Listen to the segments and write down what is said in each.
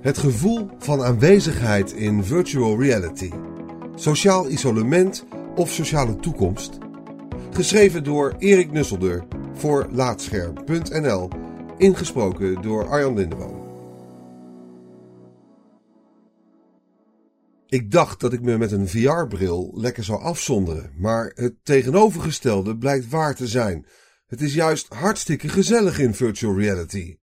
Het gevoel van aanwezigheid in virtual reality. Sociaal isolement of sociale toekomst. Geschreven door Erik Nusselder voor Laatscherm.nl. Ingesproken door Arjan Lindeboom. Ik dacht dat ik me met een VR-bril lekker zou afzonderen, maar het tegenovergestelde blijkt waar te zijn. Het is juist hartstikke gezellig in virtual reality.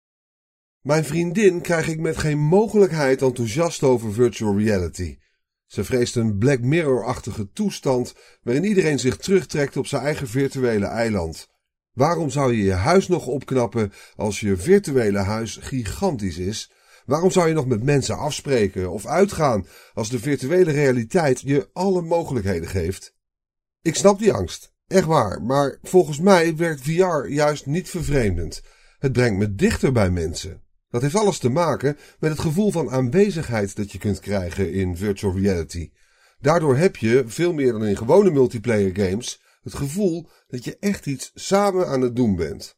Mijn vriendin krijg ik met geen mogelijkheid enthousiast over virtual reality. Ze vreest een Black Mirror-achtige toestand waarin iedereen zich terugtrekt op zijn eigen virtuele eiland. Waarom zou je je huis nog opknappen als je virtuele huis gigantisch is? Waarom zou je nog met mensen afspreken of uitgaan als de virtuele realiteit je alle mogelijkheden geeft? Ik snap die angst, echt waar, maar volgens mij werkt VR juist niet vervreemdend. Het brengt me dichter bij mensen. Dat heeft alles te maken met het gevoel van aanwezigheid dat je kunt krijgen in virtual reality. Daardoor heb je, veel meer dan in gewone multiplayer games, het gevoel dat je echt iets samen aan het doen bent.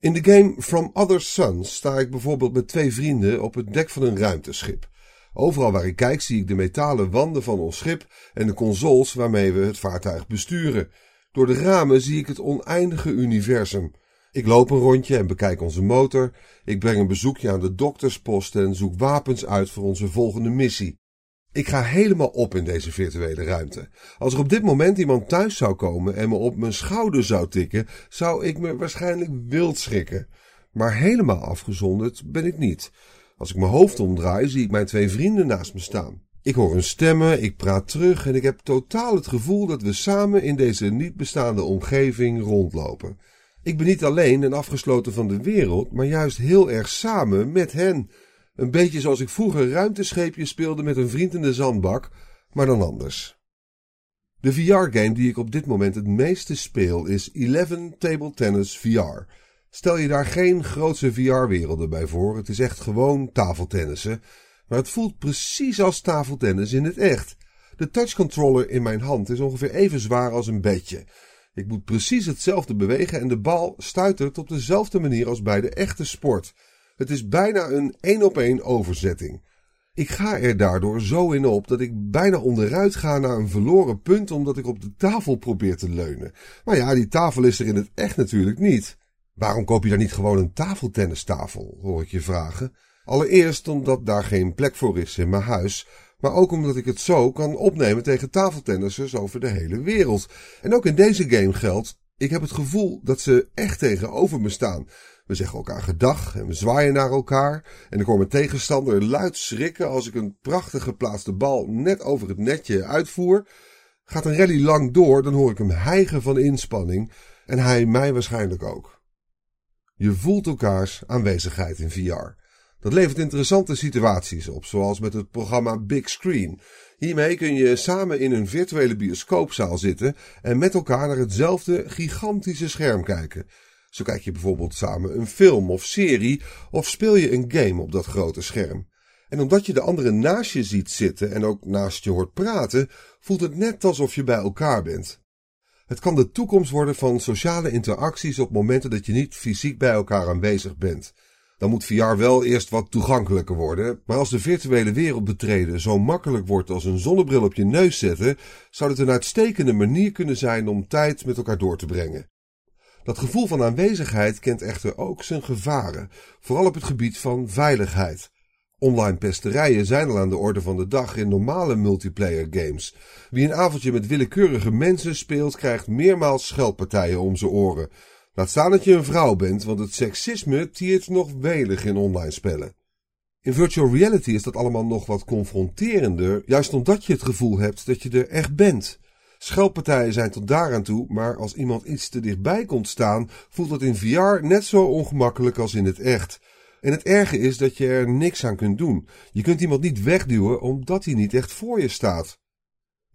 In de game From Other Suns sta ik bijvoorbeeld met twee vrienden op het dek van een ruimteschip. Overal waar ik kijk zie ik de metalen wanden van ons schip en de consoles waarmee we het vaartuig besturen. Door de ramen zie ik het oneindige universum. Ik loop een rondje en bekijk onze motor. Ik breng een bezoekje aan de dokterspost en zoek wapens uit voor onze volgende missie. Ik ga helemaal op in deze virtuele ruimte. Als er op dit moment iemand thuis zou komen en me op mijn schouder zou tikken, zou ik me waarschijnlijk wild schrikken. Maar helemaal afgezonderd ben ik niet. Als ik mijn hoofd omdraai, zie ik mijn twee vrienden naast me staan. Ik hoor hun stemmen, ik praat terug en ik heb totaal het gevoel dat we samen in deze niet bestaande omgeving rondlopen. Ik ben niet alleen en afgesloten van de wereld, maar juist heel erg samen met hen. Een beetje zoals ik vroeger ruimtescheepje speelde met een vriend in de zandbak, maar dan anders. De VR-game die ik op dit moment het meeste speel is Eleven Table Tennis VR. Stel je daar geen grootse VR-werelden bij voor, het is echt gewoon tafeltennissen, maar het voelt precies als tafeltennis in het echt. De touchcontroller in mijn hand is ongeveer even zwaar als een bedje. Ik moet precies hetzelfde bewegen en de bal stuitert op dezelfde manier als bij de echte sport. Het is bijna een één op één overzetting. Ik ga er daardoor zo in op dat ik bijna onderuit ga naar een verloren punt omdat ik op de tafel probeer te leunen. Maar ja, die tafel is er in het echt natuurlijk niet. Waarom koop je dan niet gewoon een tafeltennistafel, hoor ik je vragen. Allereerst omdat daar geen plek voor is in mijn huis, maar ook omdat ik het zo kan opnemen tegen tafeltennissers over de hele wereld. En ook in deze game geldt, ik heb het gevoel dat ze echt tegenover me staan. We zeggen elkaar gedag en we zwaaien naar elkaar. En ik hoor mijn tegenstander luid schrikken als ik een prachtig geplaatste bal net over het netje uitvoer. Gaat een rally lang door, dan hoor ik hem hijgen van inspanning. En hij mij waarschijnlijk ook. Je voelt elkaars aanwezigheid in VR. Dat levert interessante situaties op, zoals met het programma Big Screen. Hiermee kun je samen in een virtuele bioscoopzaal zitten en met elkaar naar hetzelfde gigantische scherm kijken. Zo kijk je bijvoorbeeld samen een film of serie of speel je een game op dat grote scherm. En omdat je de anderen naast je ziet zitten en ook naast je hoort praten, voelt het net alsof je bij elkaar bent. Het kan de toekomst worden van sociale interacties op momenten dat je niet fysiek bij elkaar aanwezig bent. Dan moet VR wel eerst wat toegankelijker worden, maar als de virtuele wereld betreden zo makkelijk wordt als een zonnebril op je neus zetten, zou het een uitstekende manier kunnen zijn om tijd met elkaar door te brengen. Dat gevoel van aanwezigheid kent echter ook zijn gevaren, vooral op het gebied van veiligheid. Online pesterijen zijn al aan de orde van de dag in normale multiplayer games. Wie een avondje met willekeurige mensen speelt, krijgt meermaals scheldpartijen om zijn oren. Laat staan dat je een vrouw bent, want het seksisme tiert nog welig in online spellen. In virtual reality is dat allemaal nog wat confronterender, juist omdat je het gevoel hebt dat je er echt bent. Scheldpartijen zijn tot daaraan toe, maar als iemand iets te dichtbij komt staan, voelt dat in VR net zo ongemakkelijk als in het echt. En het erge is dat je er niks aan kunt doen. Je kunt iemand niet wegduwen omdat hij niet echt voor je staat.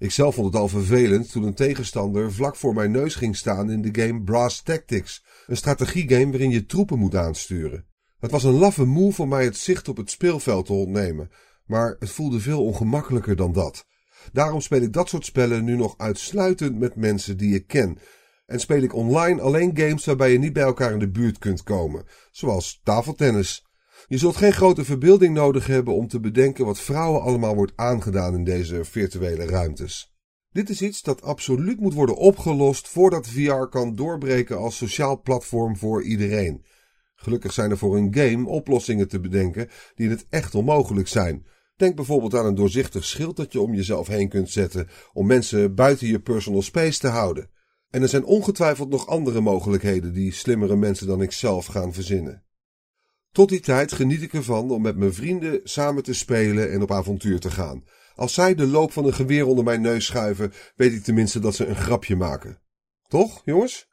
Ik zelf vond het al vervelend toen een tegenstander vlak voor mijn neus ging staan in de game Brass Tactics, een strategiegame waarin je troepen moet aansturen. Het was een laffe move om mij het zicht op het speelveld te ontnemen, maar het voelde veel ongemakkelijker dan dat. Daarom speel ik dat soort spellen nu nog uitsluitend met mensen die ik ken. En speel ik online alleen games waarbij je niet bij elkaar in de buurt kunt komen, zoals tafeltennis. Je zult geen grote verbeelding nodig hebben om te bedenken wat vrouwen allemaal wordt aangedaan in deze virtuele ruimtes. Dit is iets dat absoluut moet worden opgelost voordat VR kan doorbreken als sociaal platform voor iedereen. Gelukkig zijn er voor een game oplossingen te bedenken die het echt onmogelijk zijn. Denk bijvoorbeeld aan een doorzichtig schild dat je om jezelf heen kunt zetten om mensen buiten je personal space te houden. En er zijn ongetwijfeld nog andere mogelijkheden die slimmere mensen dan ikzelf gaan verzinnen. Tot die tijd geniet ik ervan om met mijn vrienden samen te spelen en op avontuur te gaan. Als zij de loop van een geweer onder mijn neus schuiven, weet ik tenminste dat ze een grapje maken. Toch, jongens?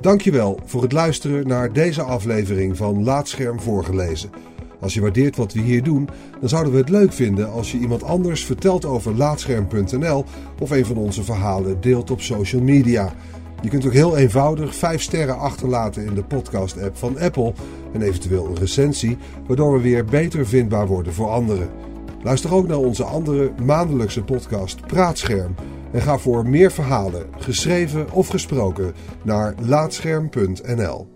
Dankjewel voor het luisteren naar deze aflevering van Laatscherm voorgelezen. Als je waardeert wat we hier doen, dan zouden we het leuk vinden als je iemand anders vertelt over laatscherm.nl of een van onze verhalen deelt op social media. Je kunt ook heel eenvoudig 5 sterren achterlaten in de podcast-app van Apple en eventueel een recensie, waardoor we weer beter vindbaar worden voor anderen. Luister ook naar onze andere maandelijkse podcast Praatscherm en ga voor meer verhalen, geschreven of gesproken, naar laatscherm.nl.